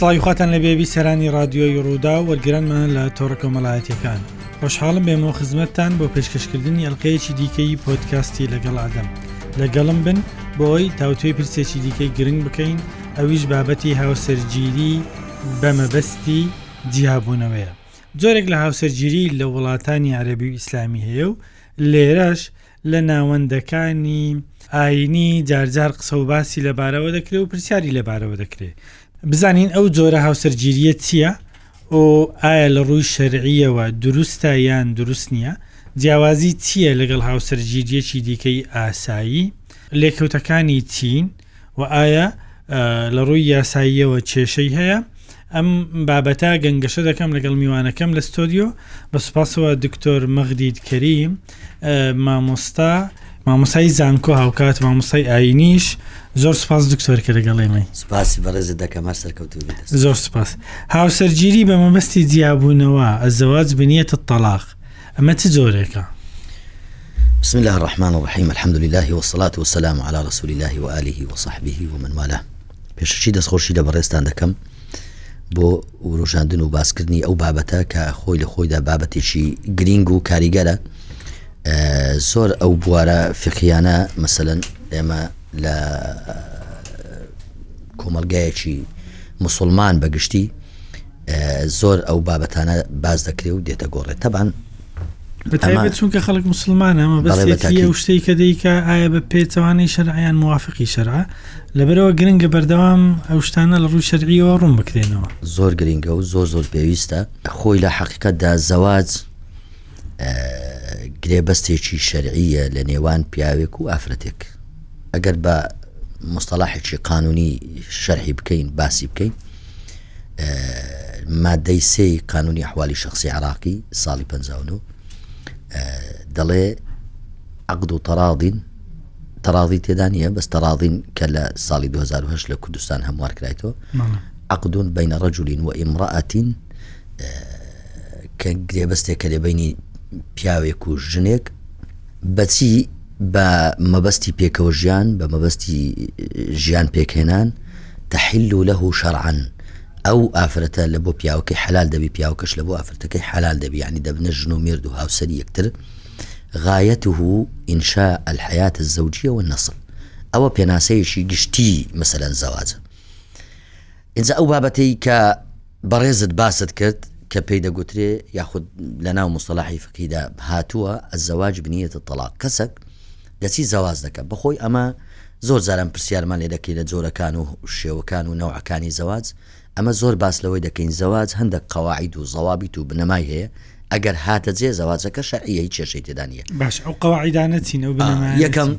سڵاوی خواتان لەبێ بیسەرانی ڕادیۆی ڕوودا و وەرگرانمان لە تۆڕە کۆمەڵایەتەکان ڕۆژحاڵم بێمە خزمەتتان بۆ پێشکەشکردنی ئەلقەیەکی دیکەی پۆتکاستی لەگەڵ ئادەم لەگەڵم بن بۆی تاوتوێ پرسێکی دیکەی گرنگ بکەین ئەویش بابەتی هاوسەرگیری بە مەبەستی جیابوونەوەیە جۆرێک لە هاوسەرگیری لە وڵاتانی عەربی و ئیسلامی هەیە و لێرەش لە ناوەندەکانی ئایینی جارجار قسە و باسی لەبارەوە دەکرێ و پرسیاری لەبارەوە دەکرێ بزانین ئەو جۆرە هاوسەرگیریە چییە و ئایا لە ڕووی شەرعیەوە دروستە یان دروست نییە جیاوازی چییە لەگەڵ هاوسەرگیریەکی دیکەی ئاسایی لێکەوتەکانی چین و ئایا لە ڕووی یاساییەوە کێشەی هەیە؟ ئەم بابەتە گەنگەشە دەکەم لەگەڵ میوانەکەم لە ستۆدیۆ بە سوپاسەوە دکتۆر مەغدید کەریم مامۆستا مامۆسای زانکۆ هاوکات مامۆسای ئاینیش زۆر سپاس دکتۆر کە لەگەڵ ئێمەی سپاسی بەڕێز دەکەم هەر سەرکەوتو زۆر سپاس هاوسەرگیری بە مەبەستی جیابوونەوە ئەزەواج بنیەتە تەلاق ئەمە چ جۆرێکە؟ بسم اللە الرحمن الرحیم الحمد للە والصلاة والسلام علی رسول اللە وآله وصحبه ومن والاه پێشەکی دەستخۆشی لە بەڕێستان دەکەم بۆ وروژاندن و باسکردنی ئەو بابەتە کە خۆی لە خۆیدا بابەتێکی گرینگ و کاریگەرە زۆر ئەو بوارە فقیانە مەسەن ئێمە لە کۆمەلگایەکی مسلمان بەگشتی زۆر ئەو بابەتانە باس دەکرێ و دێتە گۆڕێ تەبان بەتایبەت چونکە خەڵک مسلمانە ئەمە بەسێتی ئەو شتەی کە دەیکە ئایا بە پێچەوانەی شەرعیان موافقی شەرع لەبەرەوە گرنگە بەردەوام ئەو شتانە لە ڕووی شەرعیەوە ڕوون بکرێنەوە زۆر گرنگە و زۆر زۆر پێویستە خۆی لە حقیقەتدا زەواج گرێبەستێکی شەرعیە لە نێوان پیاوێک و ئافرەتێک ئەگەر بە مستەلاحێکی قانونی شەرحی بکەین باسی بکەین مادەی سێ قانونی حوالی شخصی عراقی ساڵی 59 دەڵێ عقد و تەراضین تەراضی تێدا نیە بەس تەراضین کە لە ساڵی 2010 لە کوردستان هەموارکرایەوە عقدون بینە ڕەجولین و ئیمڕەتین کە گرێبەستێک کە لە بەینی پیاوێک و ژنێک بەچی بە مەبەستی پێکەوە ژیان بە مەبەستی ژیان پێکهێنان تحل و لەه و شەرعەن ئەو ئافرەتە لە بۆ پیاوەکەی حلال دەبی پیاوکەش لە بۆ ئافرەتەکەی حلال دەبی ینی دەبنە ژن و مێرد و هاوسەر یەکتر غایەته ئینشا الحیات زەوجیەوە نەسڵ ئەوە پێناسەیەشی گشتی مەسەەن زەواجە اینجا ئەو بابەتەی کە بەڕێزت باست کرد کە پێی دەگوترێ یاخود لەناو موستەلاحی فقهیدا هاتووە الزواج بنیە الطلاق کەسەک دەچی زەواج دەکا بەخۆی ئەمە زۆر جاران پرسیارمان لێ دەکرێ لە جۆرەکان و شێوەکان و نەوعەکانی زەواج ئەمە زۆر باس لەوەی دەکەین زەواج هەندەک قەواعید و زەوابیت و بنەمای هەیە ئەگەر هاتە جێ زەواجەکە شەرعیە هیچ کێشەی تێدا نییە. باش ئەو قەواعیدانە چین ئەو بنەمایانە یەکەم چین؟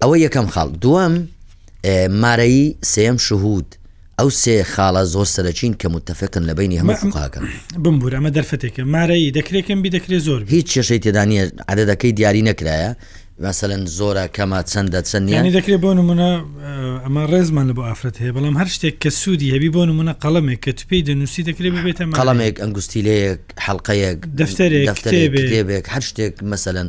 ئەوە یەکەم خاڵ دووەم مارەی سێم شهود ئەو سێ خاڵە زۆر سەرچین کە متتەفقن لە بینی هەموو فقاکەن بمبوور ئەمە دەرفەتێکە مارەی دەکرێکم بی دەکرێت زۆر هیچ چێشەی تێدانە عادەدەکەی دیاری نەکرایە مەسەن زۆرە کەمە چەندە چەند نیانی دەکرێت بۆ نمونە ئەمە ڕێزمان لە بۆ ئافرەت هەیە بەڵام هەر شتێک کە سوودی هەبی بۆ نمونە قەڵمێک کە تو پێی دەنووسی دەکرێت بێتە قەڵمێک ئەنگوستیلەیەک حلقەیەک دەفتەرێک هەر شتێک مەسەن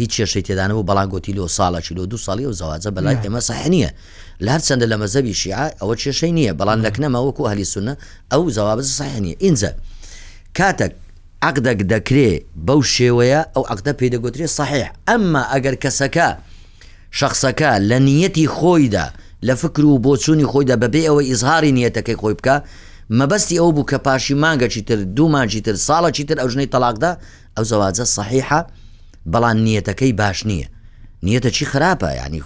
هیچ کێشەی تێدا نەبوو بەڵام گۆتی لۆ ساڵە چی لۆ دوو ساڵی ئەو زەواجە بە لای ئێمە سەح نییە لە هەر چەندە لە مەزەبی شیعە ئەوە کێشەی نییە بەڵام لە کنەما وەکو ئەهلی سونە ئەو زەوابز سەح نییە ئینجا کاتەک عقدەک دەکرێ بەو شێوەیە ئەو عقدە پێی دەگوترێ صحیح ئەمما ئەگەر کەسەکە شخصەکە لە نیەتی خۆیدا لە فکر و بۆچوونی خۆیدا بەبێ ئەوە ئیزهاری نیەتەکەی خۆی بکە مەبەستی ئەو بوو کە پاشی مانگەچی تر دوو مانجی تر ساڵەچی تر ئەو ژنەی تەلاقدا ئەو زەواجە سەحیحە بەڵام نیەتەکەی باش نییە نیەتە چی خراپە یعنی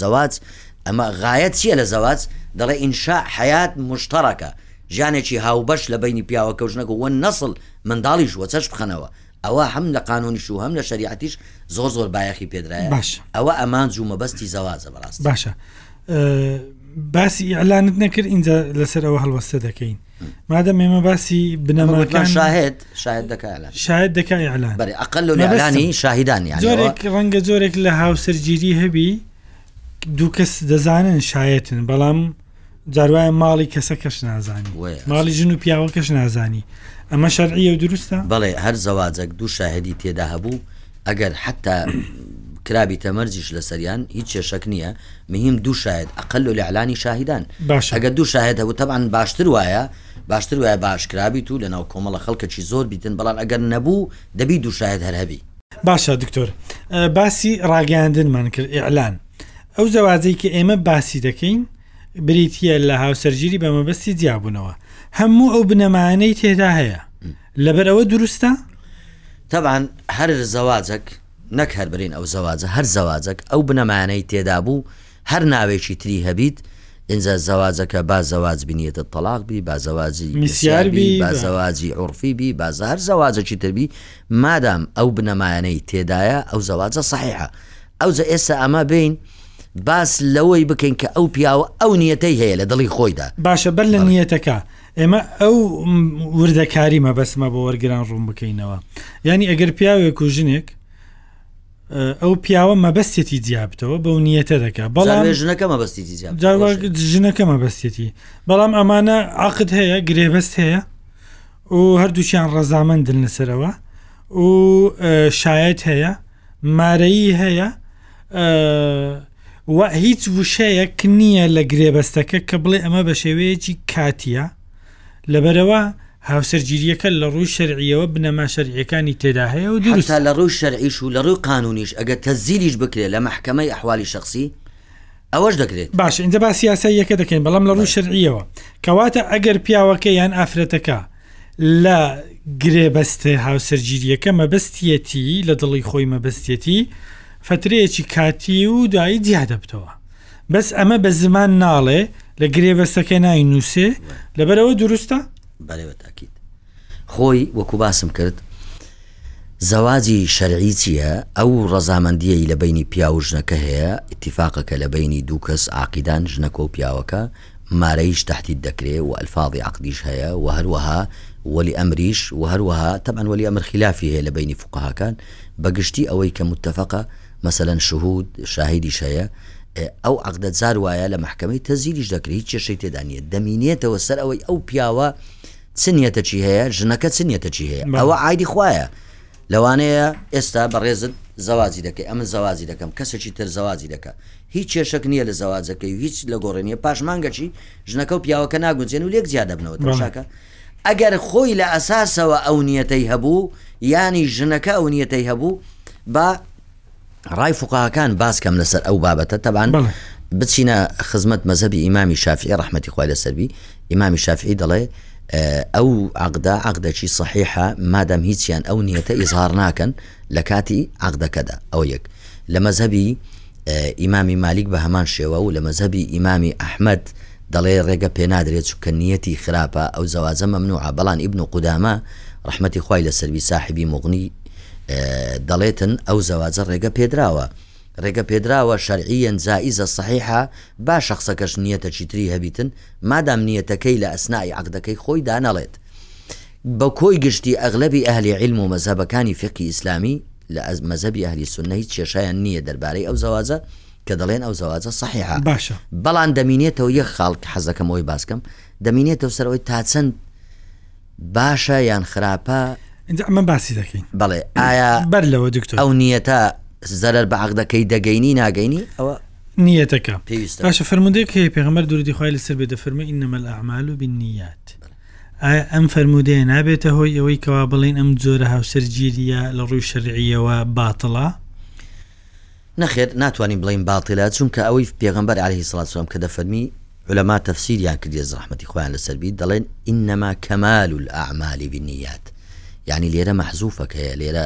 زەواج ئەمە غایەت چییە لە زەواج دەڵێ ئینشا حیات مشتەڕەکە ژیانێکی هاوبەش لە بینی پیاوە کەوژنەکە وە نەسڵ منداڵیش وە چەش بخەنەوە ئەوە هەم لە قانونیش و هەم لە شریعتیش زۆر زۆر بایەخی پێدرایە باش ئەوە ئەمانج و مەبەستی زەواجە بەڕاست باشە باسی ئەلانت نەکرد اینجا لەسەر ئەوە هەڵوەستە دەکەین مادە مێمە باسی بنەماکان شاهد شاید دەکە شاید دەکە ئەلان بەێ ئەقل لە ئەلانی شاهدان یان جۆرێک ڕەنگە جۆرێک لە هاوسەرگیری هەبی دوو کەس دەزانن شایەتن بەڵام جاروایە ماڵی کەسە کەش نازانی ماڵی ژن و پیاوە کەش نازانی ئەمە شەرعیە و دروستە بەڵێ هەر زەواجەک دوو شاهدی تێدا هەبوو ئەگەر حەتا کرابیتە مەرجیش لەسەریان هیچ چێشک نییە مهم دوو شاید ئەقل و لەعلانی شاهدان باش ئەگە دوو شاهد هەبوو تەبان باشتر وایە باشتر وایە باشکرابیت و لەناو کۆمەڵە خەڵکەکی زۆر بیتن بەڵام ئەگەر نەبوو دەبی دوو شاهد هەر هەبی باشە دکتۆر باسی ڕاگەاندنمان کرد ئیعلان ئەو زەواجەی کە ئێمە باسی دەکەین بریتییە لە هاوسەرگیری بە مەبەستی جیابوونەوە هەموو ئەو بنەمایانەی تێدا هەیە لەبەر ئەوە دروستە؟ تەبان هەر زەواجەک نەک هەر برین ئەو زەواجە هەر زەواجەک ئەو بنەمایانەی تێدا بوو هەر ناوێکی تری هەبیت ئینجا زەواجەکە با زەواج بینیەتە تەلاق بی با زەواجی میسیار بی با زەواجی عورفی بی با هەر زەواجەکی تربی مادام ئەو بنەمایانەی تێدایە ئەو زەواجە صحیحە ئەو جە ئێستا ئەمە بین باس لەوەی بکەین کە ئەو پیاوە ئەو نیەتەی هەیە لە دڵی خۆیدا باشە بەر لە نیەتەکە ئێمە ئەو وردەکاری مەبەسمە بۆ وەرگران ڕوون بکەینەوە ینی ئەگەر پیاوێک و ژنێک ئەو پیاوە مەبەستێتی جیابتەوە بەو نیەتە دەکە بەڵام ژنەکە مەبەستی ژنەکە مەبەستێتی بەڵام ئەمانە عقد هەیە گرێبەست هەیە و هەردووچیان ڕەزامەندن لەسەرەوە و شایەت هەیە مارەیی هەیە و هیچ وشەیەک نییە لە گرێبەستەکە کە بڵێ ئەمە بە شێوەیەکی کاتیە لەبەرەوە هاوسەرگیریەکە لە ڕووی شەرعیەوە بنەما شەرعیەکانی تێدا هەیە و دروست لە ڕووی شەرعیش و لە ڕووی قانونیش ئەگە تەزیلیش بکرێ لە مححکەمەی ئەحوالی شخصی ئەوەش دەکرێت باش ئینجا با سیاسە یەکە دەکەین بەڵام لە ڕوو شەرعیەوە کەواتە ئەگەر پیاوەکە یان ئافرەتەکە لە گرێبەستە هاوسەرگیرییەکە مەبەستیەتی، لە دڵی خۆی مەبەستیەتی، فەترەیەکی کاتی و دوایی جیا دەبتەوە. بەس ئەمە بە زمان ناڵێ، لە گرێبەستەکە ناینووسێ، لەبەرئەوە دروستە؟ بەلێ بە تاکید. خۆی وەکو باسم کرد، زەواجی شەرعی چییە؟ ئەو ڕەزامەندییەی لە بەینی پیاو و ژنەکە هەیە، ئیتیفاقەکە لە بەینی دوو کەس، عاقیدان، ژنەکە و پیاوەکە، مارەیش تەهدید دەکرێ و الفاظی عقدیش هەیە و هەروەها ولی امریش و هەروەها تەبعەن ولی امر خیلافی هەیە لە بەینی فوقەهاکان بە گشتی ئەوەی کە متەفەقە مەسەلەن شهود شاهیدیش هەیە ئەو عقدە جار وایە لە مەحکەمەی تەزیریش دەکرێ هیچ کێشەی تێدا نیە دەمینێتەوە سەر ئەوەی ئەو پیاوە چ نیەتەکی هەیە ژنەکە چ نیەتەکی هەیە ئەوە عایدی خوایە. لەوانەیە ئێستا بەڕێزت زەواجی دەکەی ئەمن زەواجی دەکەم کەسێکی تر زەواجی دەکا هیچ کێشەک نییە لە زەواجەکەی و هیچ لە گۆڕێ نیە پاش مانگەکی ژنەکە و پیاوەکە ناگونجێن و لێک جیا دەبنەوە تەمشاکە ئەگەر خۆی لە ئەساسەوە ئەو نیەتەی هەبوو یانی ژنەکە ئەو نیەتەی هەبوو با ڕای فوقەهاکان باسکەم لەسەر ئەو بابەتە تەبان بچینە خزمەت مەزەبی ئیمامی شافعی ڕحمەتی خوای لەسەروی ئیمامی شافعی دەڵێ ئەو عقدا عقدەکی صحیحە مادەم هیچیان ئەو نیەتە ئیزهار ناکەن لە کاتی عقدەکەدا ئەو یەک لە مەزەبی ئیمامی مالیک بە هەمان شێوە و لە مەزەبی ئیمامی ئەحمد دەڵێ ڕێگە پێنادرێت چکە نیەتی خراپە ئەو زەواجە مەمنوعە بەڵان ئیبن و قودامە ڕحمەتی خی لە سەروی ساحبی مغنی دەڵێتن ئەو زەواجە ڕێگە پێدراوە ڕێگە پێدراوە شەرعیەن جائیزە سەحیحە با شەخسەکەش نیەتەکی تری هەبیتن مادام نیەتەکەی لە ئەسنائی عەقدەکەی خۆی دا نەڵێت بە کۆی گشتی ئەغلبی ئەهلی علم و مەزهبەکانی فقی ئیسلامی لە ئەز مەزهبی ئەهلی سنە هیچ کێشیان نییە دەربارەی ئەو زەواجە کە دەڵێن ئەو زەواجە صحیحە باشە بەڵام دەمینێتەوە یەک خاڵ کە حەزەکەمەوەی باسکەم دەمینێتەوە سەرەوەی تا چەند باشە یان خراپە ئینجا ئەمە باسی دەکەین بەڵێ ئایا بەر لەوە دکتۆر ئەو نیەتە زەرەر بە عقدەکەی دەگەینی ناگەینی ئەوە نیەتەکە پێویستە باشە فرمودێک هەیە پێغمەر دوردی خخوای لەسەر بێ دەفەرمە ئینەمە ئەعمال و بنیات ئایا ئەم فرمودەیە نابێتە هۆی ئەوەی کەوا بڵین ئەم جۆرە هاوسەرگیریە لە ڕووی شەرعیەوە باتڵە نەخێر ناتوانین بڵێین باتڵە چونکە ئەوەی پێغەمبەر علیە الصلوة والسلام کە دەفەرمی علماء تەفسیریان کردیە زڕەحمەتی خوایان لەسەر بیت دەڵێن انما کمال الاعمال بالنیات یعنی لێرە مەحزوفەک هەیە لێرە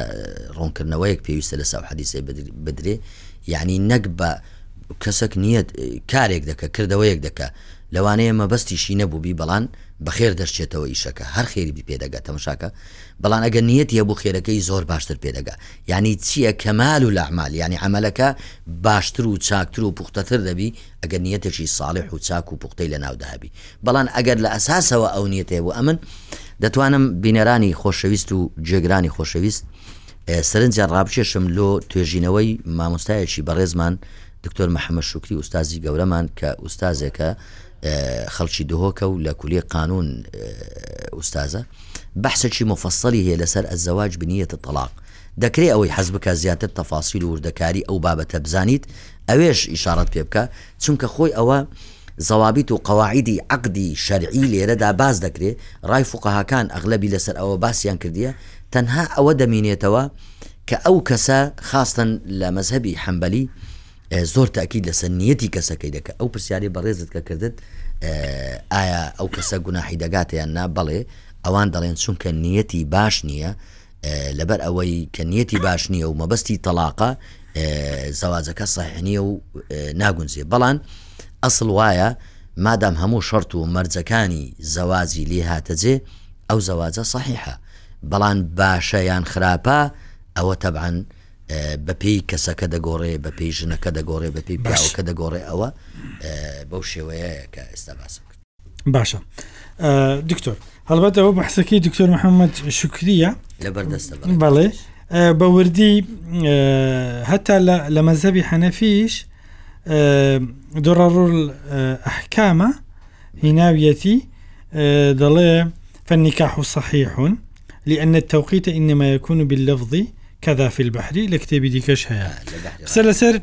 ڕوونکردنەوەیەک پێویستە لەسا و حەدیسەی بدرێ یعنی نەک بە کەسەک نییە کارێک دەکە کردەوەیەک دەکە لەوانەیە مەبەستیشی نەبووبی بەڵان بەخێر دەشتێتەوە ئیشەکە هەر خێری بی پێدەگە تەمەشاکە بەڵان ئەگە نیەتی هەبوو خێرەکەی زۆر باشتر پێدەگا یانی چیە کمال الاعمال یانی عەمەلەکە باشتر و چاکتر و پوختەتر دەبی ئەگەر نیەتێکی ساڵح و چاک و پوختەی لەناودا هەبی بەڵان ئەگەر لە ئەساسەوە ئەو نیەتە هەبوو ئەمن دەتوانم بینەرانی خۆشەویست و جێگرانی خۆشەویست سەرنجیان ڕابکێشم لۆ توێژینەوەی مامۆستایەکی بەڕێزمان دکتۆر محەممەد شوکری ئوستازی گەورەمان کە ئوستازێکە خەڵکی دهۆکە و لە کولیەی قانون ئوستازە بەحسێکی موفەسەلی هەیە لەسەر الزواج بنیە الطلاق دەکرێ ئەوەی حەز بکات زیاتر تەفاسیل و وردەکاری ئەو بابەتە بزانیت ئەوێش ئیشاڕەت پێ بکە چونکە خۆی ئەوە زەوابیت و قەواعیدی عەقدی شەرعی لێرەدا باس دەکرێ ڕای فوقەهاکان ئەغلەبی لەسەر ئەوە باسیان کردیە تەنها ئەوە دەمینێتەوە کە ئەو کەسە خاستەن لە مەزهەبی حەنبەلی زۆر تەئکید لەسەر نیەتی کەسەکەی دەکە ئەو پرسیارەی بەڕێزت کە کردت ئایا ئەو کەسە گوناحی دەگات یان نا بەڵێ ئەوان دەڵێن چونکە نیەتی باش نییە لەبەر ئەوەی کە نیەتی باش نییە و مەبەستی تەلاقە زەواجەکە ساحنیە و ناگونجێ بەڵان ئەسڵ وایە مادام هەموو شەرت و مەرجەکانی زەواجی لێ هاتەجێ ئەو زەواجە صحیحە بەڵان باشە یان خراپە ئەوە تەبعاان بە پێی کەسەکە دەگۆڕێ بە پێی ژنەکە دەگۆڕێ بە پێی پیاوەکە دەگۆڕێ ئەوە بەو شێوەیە کە ئێستا باسم کرد باشە دکتۆر هەڵبەت ئەوە بەحسەکەی دکتۆر محەممەد شکریە لە بەردەستە بەڵێ بە وردی هەتا لە مەزەبی حەنەفیش دوڕڕول ئەحکامە هیناویەتی دەڵێ فەنیکاح و صحیحون لان التوقیت انما یکون باللفظ کذا فی البحر لە کتێبی دیکەش هەیە قسە لەسەر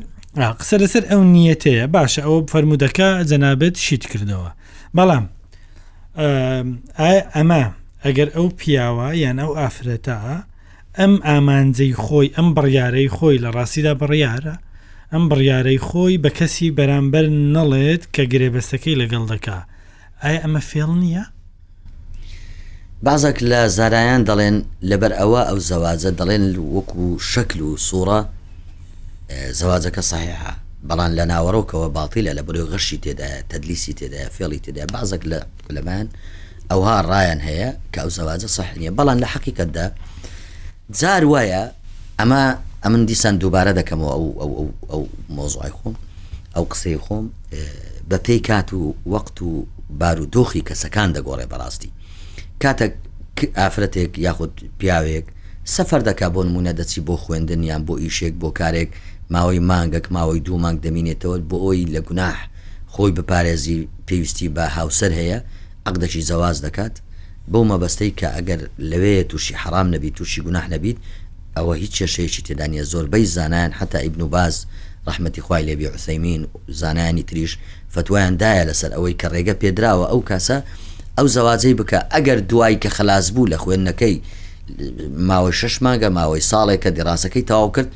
قسە لەسەر ئەو نیەتەیە باشە ئەوە فەرمودەکە جەنابەت شیت کردەوە بەڵام ئەمە ئەگەر ئەو پیاوە یان ئەو ئافرەتە ئەم ئامانجەی خۆی ئەم بڕیارەی خۆی لە ڕاستیدا بڕیارە ئەم بڕیارەی خۆی بە کەسی بەرامبەر نەڵێت کە گرێبەستەکەی لەگەڵ دەکا ئایا ئەمە فێڵ نییە؟ بەعزێک لە زارایان دەڵێن لەبەر ئەوە ئەو زەواجە دەڵێن وەکو شەکل و سوڕە زەواجەکە صحیحە بەڵام لە ناوەڕۆکەوە باڵتیلە لە بەرەوە غەشی تێدایە تەدلیسی تێدایە فێڵی تێدای بازێک لە لەمان ئەوها ڕایان هەیە کە ئەو زەواجە صحنیە بەڵام لە حقیقتدا جار وایە ئەمە ئەمن دیسان دووبارە دەکەمەوە ئەو ئەو ئەو ئەو مۆزوعی خۆم ئەو قسەی خۆم بە پێی کات و وەقت و بار و دۆخی کەسەکان دەگۆڕێ بەڕاستی کاتێک ئافرەتێک یاخود پیاوێک سەفەر دەکا بۆ نمونە دەچی بۆ خوێندن یان بۆ ئیشێک بۆ کارێک ماوەی مانگەک ماوەی دوو مانگ دەمینێتەوە بۆ ئەوی لە گوناح خۆی بپارێزی پێویستی بە هاوسەر هەیە عقدەکی زەواز دەکات بەو مەبەستەی کە ئەگەر لەوێیە تووشی حەرام نەبیت تووشی گوناح نەبیت ئەوە هیچ کێشەیەکی تێدا نیە زۆربەی زانایان حەتا ئیبن باز ڕەحمەتی خوای لێ بی عوسەیمین و زانایانی تریش فتوایان دایە لەسەر ئەوەی کە ڕێگە پێدراوە ئەو کەسە ئەو زەواجەی بکا ئەگەر دوای کە خەلاس بوو لە خوێندنەکەی ماوەی شەش مانگە ماوەی ساڵێک کە دیڕاسەکەی تەواو کرد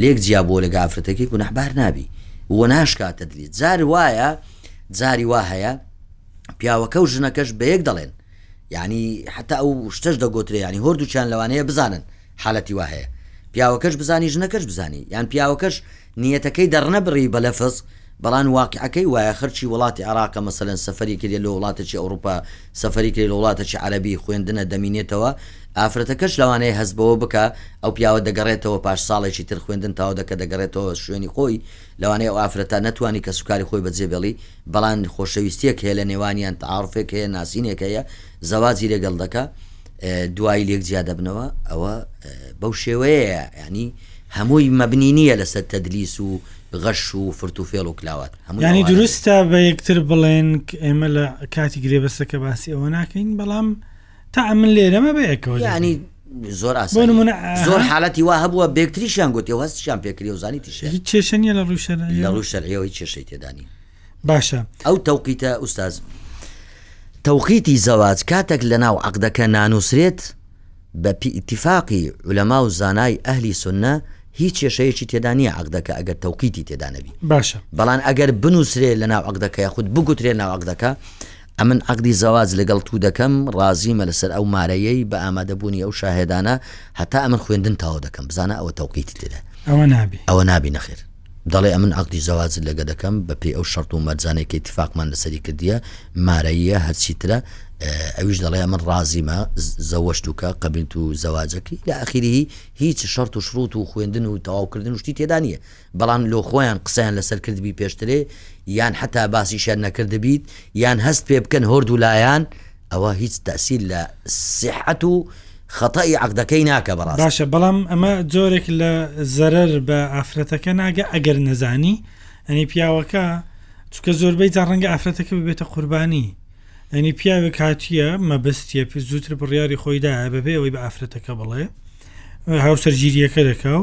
لێک جیا بووە لەگە ئافرەتەکەی گوناحبار نابی وە ناشکا تەدلیس جار وایە جاری وا هەیە پیاوەکە و ژنەکەش بەیەک دەڵێن یانی حتا ئەو شتەش دەگۆترێ ینی هۆردووچان لەوانەیە بزانن حالەتی وا هەیە پیاوەکەش بزانی ژنەکەش بزانی یان پیاوەکەش نیەتەکەی دەڕنە بڕی بە لەفز بەڵان واقعەکەی وایە خەرچی وڵاتی عراقە مەسەن سەفری کرێ لە وڵاتەی ئەوروپا سەفری کرێ لە وڵاتەی عەربی خوێندنە دەمینێتەوە ئافرەتەکەش لەوانەیە هەست بەوە بکە ئەو پیاوە دەگەڕێتەوە پاش ساڵێکی تر خوێندن تاو دەکە دەگەڕێتەوە شوێنی خۆی لەوانەیە ئەو ئافرەتە نەتوانی کە سوکاری خۆی بەجێبێڵی بەڵام خۆشەویستیەک هەیە لە نێوانیان تعارفێک هەیە ناسینێک هەیە زەواجی لەگەڵ دەکا دوایی لێک جیا دەبنەوە ئەوە بەو شێوەیە ینی هەمووی مەبنی نییە لەسەر تەدلیس و غەش و فرت و فێڵ و کلااوات هەمووانی دروستە بە یەکتر بڵێن ئێمە لە کاتی گرێبەسەکە باسی ئەوە ناکەین بەڵام تا من لێرەمە بەیەکەوە ینی زۆر ئاسان زۆر حالەتی وا هەبووە بێکتریشیان گوتی و هەستشان پێکری و زانی تیش هیچ چێشە نیە لە ڕوشە لە ڕوو شەرەوە هیچ چێشەی تێدانی باشە ئەو تەوقیتە ئوستاز تەوقیتی زەواج کاتێک لە ناو عقدەکە نانووسرێت بە پیئتیفاقی علەما و زانای ئەهلی سنە هیچ کێشەیەکی تێدا نیە عقدەکە ئەگەر تەوقیتی تێدانەبی باشە بەڵان ئەگەر بنووسرێ لە ناو عقدەکە یاخود بگوترێ ناو عقدەکە ئەمن عەقدی زەواج لەگەڵ تو دەکەم ڕازیمە لەسەر ئەو مارەیەی بە ئامادە بوونی ئەو شاهێدانە هەتا ئەمن خوێندن تەواو دەکەم بزانە ئەوە تەوقیتی تێدا ئەوە نابی ئەوە نابی نەخێر دەڵێ ئەمن عقدی زەواز لەگە دەکەم بە پێی ئەو شەرت و مەرجانێکی اتفاقمان لەسەری کردیە مارەیە هەرچی ترە ئەویش دەڵێ ئەمن ڕازیمە زەوەشتوکە قبلت و زەواجەکی لە ئەخیری هیچ شەرت و شروت و خوێندن و تەواوکردن شتی تێدا نیە بەڵام لۆ خۆیان قسەیان لەسەر کردبی پێشترێ یان حەتا باسیشیان نەکردبیت یان هەست پێ بکەن هۆرد و لایان ئەوە هیچ تەسیر لە سیحەت و خەتای عەقدەکەی ناکە بەڕاست. باشە بەڵام ئەمە جۆرێک لە زەرەر بە ئافرەتەکە ناگە ئەگەر نەزانی ئەنی پیاوەکە چکە زۆربەی جا ڕەنگە ئافرەتەکە ببێتە قوربانی ئەنی پیاوێک هاتیە مەبەستیە پێ زووتر بڕیاری خۆیدا بەبێ ئەوەی بە ئافرەتەکە بڵێ هاوسەرگیریەکە دەکاو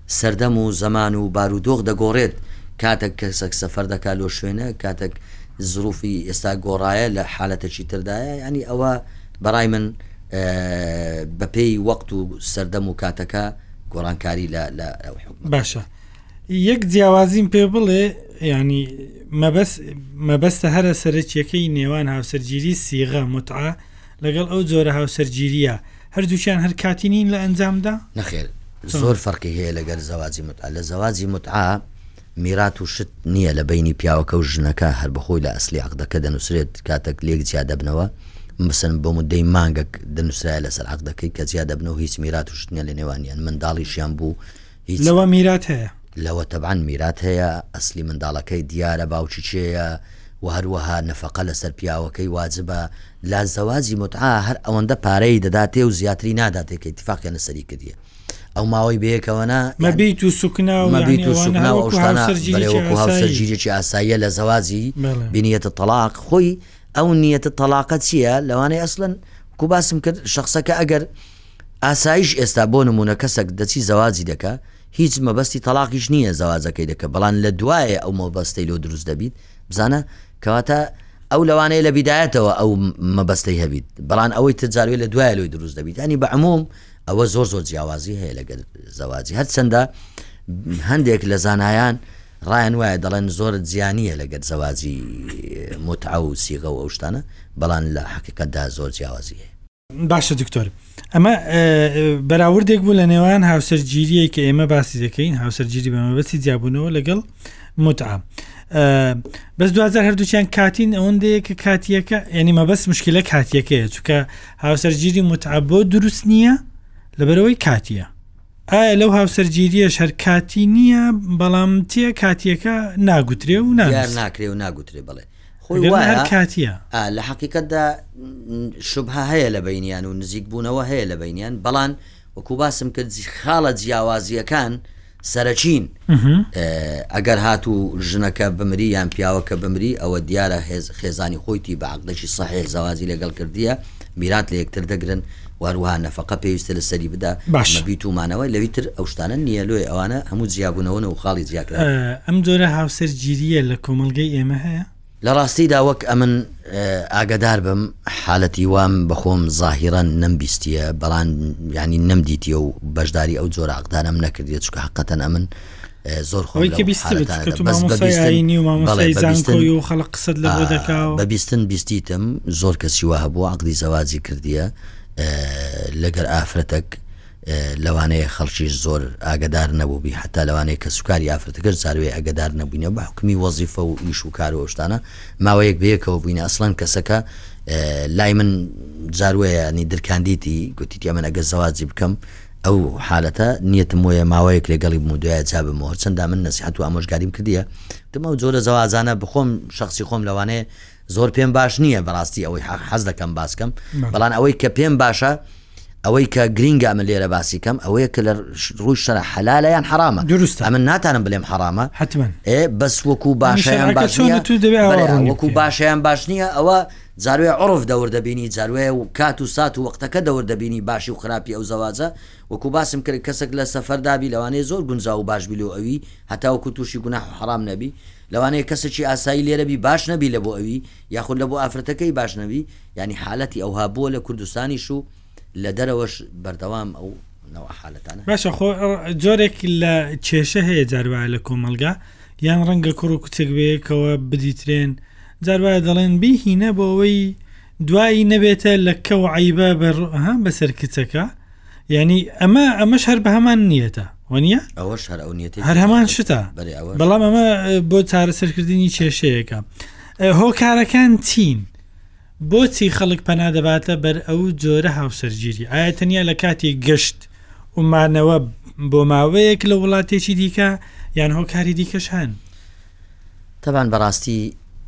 سەردەم و زەمان و بارودۆخ دەگۆڕێت، کاتەک کەسەک سەفەر دەکا لۆ شوێنە، کاتەک زروفی ئێستا گۆڕایە لە حالەتەکی تردایە، یانی ئەوە بەڕای من بە پێی وەقت و سەردەم و کاتەکە گۆڕانکاری لە لە ئەو حوکمە. باشە یەک جیاوازیم پێ بڵێ یانی مەبەست مەبەستە هەرە سەرەکیەکەی نێوان هاوسەرگیری سیغە متعە لەگەڵ ئەو جۆرە هاوسەرگیرییە، هەردووکیان هەر کاتی نین لە ئەنجامدا؟ نەخێر، زۆر فەرقی هەیە لەگەر زەواجی موتعە، لە زەواجی موتعە میرات و شت نییە لە بەینی پیاوەکە و ژنەکە، هەر بەخۆی لە ئەسلی عەقدەکە دەنووسرێت کاتەک لێک جیا دەبنەوە، مەسەلەن بۆ مودەی مانگەک دەنووسرایە لەسەر عەقدەکەی کە جیا دەبنەوە هیچ میرات و شت نییە لە نێوانیان، منداڵیشیان بوو، هیچ لەوە میرات هەیە. لەوە تەبعەن میرات هەیە، ئەسلی منداڵەکەی دیارە باوکی کێیە، وە هەروەها نەفەقە لەسەر پیاوەکەی واجبە، لا زەواجی موتعە هەر ئەوەندە پارەی دەداتێ و زیاتری ناداتێ کە ئیتفاقیان لەسەری کردیە ئەو ماوەی بەیەکەوەنا یان مەبیت و سوکنا و مەبیت یانی و ئەوانە سوکنا و ئەو وەکو شتانە هاوسەر بەلێ جیرێکی وەکو هاوسەر ئاسایی جیرێکی ئاساییە لە زەواجی بەڵێ بنیەت تەڵاق خۆی ئەو نیەتە تەڵاقە چیە لەوانەیە ئەسڵەن وەکو باسم کرد شەخسەکە ئەگەر ئاسایش ئێستا بۆ نمونە کەسەک دەچی زەواجی دەکا هیچ مەبەستی تەڵاقیش نیە زەواجەکەی دەکە بەڵام لە دوایێ ئەو مەبەستەی لۆ دروست دەبیت بزانە کەواتە ئەو لەوانەیە لە بیدایەتەوە ئەو مەبەستەی هەبیت بەڵام ئەوەی تر جاروێ لە دوایێ لۆی دروست دەبیت یانی بە عموم ئەوە زۆر زۆر جیاوازی هەیە لەگەر زەواجی هەرچەندە هەندێک لە زانایان ڕایان وایە دەڵێن زۆر جیانیە لەگەر زەواجی متعە و سیغە و ئەو شتانە بەڵام لە حقیقەتدا زۆر جیاوازی هەیە باشە دکتۆر ئەمە بەراوردێک بوو لە نێوان هاوسەرگیریە کە ئێمە باسی دەکەین هاوسەرگیری بەمەبەستی جیاببوونەوە لەگەڵ متعام بەس دوجار هەردووچیان کاتین ئەوەندەیە کە کاتیەکە ینی مەبەست مشکلە کاتیەکەیە چکە هاوسەرگیری متعاب بۆ دروست نییە لەبەرەوەی کاتیە ئایا لەو هاوسەرگیریە شەر کاتی نییە بەڵام تیە کاتیەکە ناگوترێ و ناکرێ و ناگوترێ بڵێ خۆی وایە کاتیە لە حقیقتدا شبها هەیە لە بینیان و نزیک بوونەوە هەیە لە بینیان بەڵان وەکو باسم کرد خاڵە جیاوازیەکان سەرەچین ئەگەر هات و ژنەکە بمری یان پیاوەکە بمری ئەوە دیارە هێز خێزانی خۆیتی بەعقلەکی سەحێ زەوازی لەگەڵ کردیە میرات لە یەکتر دەگرن و هەروەها نەفەقە پێویستە لە سەری بدا باش. مەبیت و مانەوە لەوی تر ئەو شتانە نییە لۆیە ئەوانە هەموو جیابوونەوەن و خاڵی جیاکرا. ئەم جۆرە هاوسەرگیرییە لە کۆمەڵگەی ئێمە هەیە؟ لە ڕاستیدا وەک ئەمن ئاگەدار بم حالەتی وام بە خۆم زاهیرەن نەمبیستییە بەڵام یانی نەمدیتییە و بەشداری ئەو جۆرە عەقدانەم نەکردییە چونکە هەقەتەن ئەمن زۆر خۆی کە خەڵق قسەت لە بە بیستن بیستیتم زۆر کەسی وە هەبوو عقلی زەوازی کردیە لەگەر ئافرەتەک لەوانەیە خەڵکی زۆر ئاگدار نەبووبی حتا لەوانەیە کە سوکاری ئافرەتەکەش زاروێ ئەگەدار نەبووینە بە حکمی وەزیفە و ئیش و کار و شتانە ماوەیەک بەیەکەوە بووینە ئەسڵەن کەسەکە لای من زاروەیە نی درکاندیتی گوتیتی ئەمن ئەگە زەوازی بکەم ئەو حالەتە نیەتم وەیە ماوەیەک لەگەڵی بم و دوایە جابمەوە چەندا من نەسیحەت و ئامۆژگاریم کردیە وتم ئەو جۆرە زەواجانە بخۆم شەخسی خۆم لەوانەیە زۆر پێم باش نییە بەڕاستی ئەوەی حەق حەز دەکەم باسکەم بەڵام ئەوەی کە پێم باشە ئەوەی کە گرینگە ئەمە لێرە باسی کەم ئەوەیە کە لە ڕووی شەرە حەلالە یان حرامە دروست ئەمە ناتانم بلێم حرامە حتممە ئێ بەس وەکو باشیان باش وەکو باشیان باش نییە ئەوە جار وێ عورف دەور دەبینی جار وێ و کات و سات و وەقتەکە دەور دەبینی باشی و خراپی ئەو زەواجە وەکو باسم کرد کەسەک لە سەفەر دابی لەوانەیە زۆر گونجاو و باش بی لۆ ئەوی هەتا وەکو توشی گوناح و حەرام نەبی لەوانەیە کەسەکی ئاسایی لێرە بی باش نەبی لەبۆ ئەوی یاخود لەبۆ ئافرەتەکەی باش نەبی یانی حالەتی ئەوها بووە لە کوردستانیش و لە دەرەوەش بەردەوام ئەو نەوە حالەتانە باشە خۆ جۆرێک لە کێشە هەیە جاروایە لە کۆمەلگا یان ڕەنگە کوڕ و کچێک بەیەکەوە بدیترێن جاروایە دەڵێن بیهینە بۆ ئەوەی دوایی نەبێتە لە کە و عیبە بەڕها بەسەر کچەکە یعنی ئەمە ئەمەش هەر بە هەمان نیەتە وەنیە ئەوەش هەر ئەو نیەتی هەر هەمان شتە بەڵام ئەمە بۆ چارەسەرکردنی کێشەیەەکە هۆکارەکان چین بۆچی خەڵک پەنا دەباتە بەر ئەو جۆرە هاوسەرگیری؟ ئایا تەنیا لە کاتی گەشت و مانەوە بۆ ماوەیەک لە وڵاتێکی دیکە، یان هۆکاری دیکەش هەن؟ تەبان بەڕاستی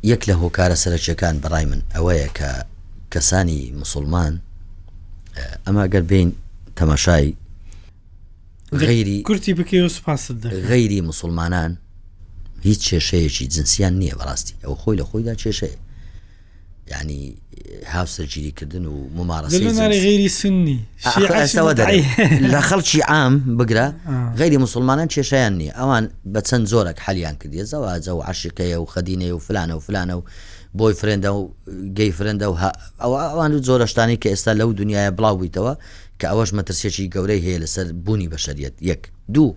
یەک لە هۆکارە سەرەکیەکان بەڕای من ئەوەیە کە کەسانی مسوڵمان ئەمە گەر بین تەماشای غیری کورتی بکەوە سوپاست دەکەم. غیری مسوڵمانان هیچ کێشەیەکی جنسیان نییە بەڕاستی ئەو خۆی لە خۆیدا کێشەیە یعنی هاوسەرگیری کردن و ممارەسەی غیری سنی لە خەڵکی عام بگرە غیری مسلمانان کێشیان نییە ئەوان بە چەند جۆرەك حەلیان کردیە زەواجە و عشقەیە و خەدینێ و فلانە و فلانە و بۆی فرێندە و گەی فرێندە و ئەوە ئەوان و جۆرەشتانی کە ئێستا لەو دنیاە بڵاو بوویتەوە کە ئەوەش مەترسێکی گەورەی هەیە لەسەر بوونی بەشریت یەک دوو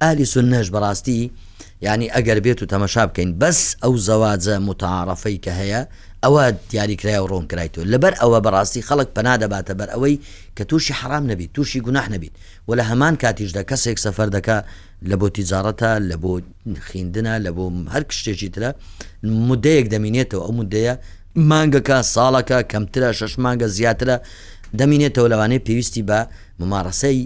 ئەهلی سوننەش بەڕاستی یانی ئەگەر بێتو تەمەشا بکەین بەس ئەو زەواجە موتەعارەفەی کە هەیە ئەوە دیاریکرایەو ڕوون کرایتوە لەبەر ئەوە بەڕاستی خەڵک پەنا دەباتە بەر ئەوەی کە توشی حەڕام نەبیت توشی گوناح نەبیت وە لە هەمان کاتیشدا کەسێک سەفەر دەکا لە بۆ تیجاڕەتە لە بۆ خیندنە لە بۆ هەر شتێکی ترە مدەیەک دەمینێتەوە ئەو مدەیە مانگەکە ساڵەکە کەمترە شەش مانگە زیاترە دەمینێتەوە لەوانەیە پێویستی بە ممارەسەی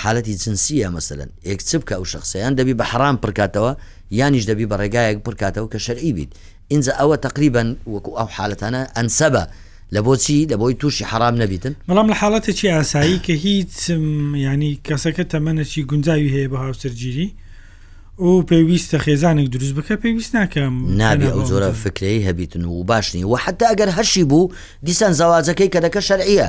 حالەتی جنسیە مەسەلەن ئێک چ بکە ئەو شەخسە یان دەبی بە حەڕام پر کاتەوە یانیش دەبی بە ڕێگایەک پر کاتەوە کە شەرعی بیت ئینجا ئەوە تەقریبەن وەکو ئەو حالەتانە ئەنسەبە لە بۆچی لە بۆی تووشی حەڕام نەبیتن بەڵام لە حاڵەتێکی ئاسایی کە هیچ یانی کەسەکە تەمەنەکی گونجاوی هەیە بە هاوسەرگیری و پێویستە خێزانێک دروست بکە پێویست ناکەم نابێ ئەو جۆرە فکرەی هەبیتن و باشنی و حتا ئەگەر هەشی بوو دیسان زەواجەکەی کە دەکە شەرعە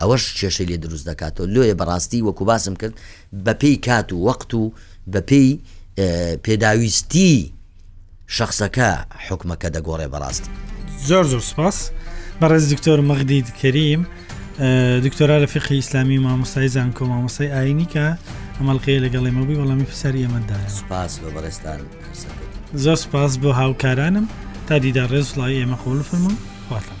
ئەوەش کێشەی لێ دروست دەکاتەوە لۆیە بەڕاستی وەکو باسم کرد بەپێی کات و وەقت و بەپێی پێداویستی شخصەکە حکومەکە دەگۆڕێ بەڕاستی زۆر زۆر سپاس بەڕێز دکتۆر مەغدی دکەریم دکتۆرا لە فقی ئیسلامی مامۆستای زانکۆ مامۆستای ئاینیکە ئەمەڵقەیە لەگەڵ ئێمەبووی وەڵامی پرسیاری ئێمەدا سپاس بە بەڕێستان زۆر سپاس بۆ هاوکارانم تا دیدا ڕێز وڵی ئێمە قۆل فرمم خواتان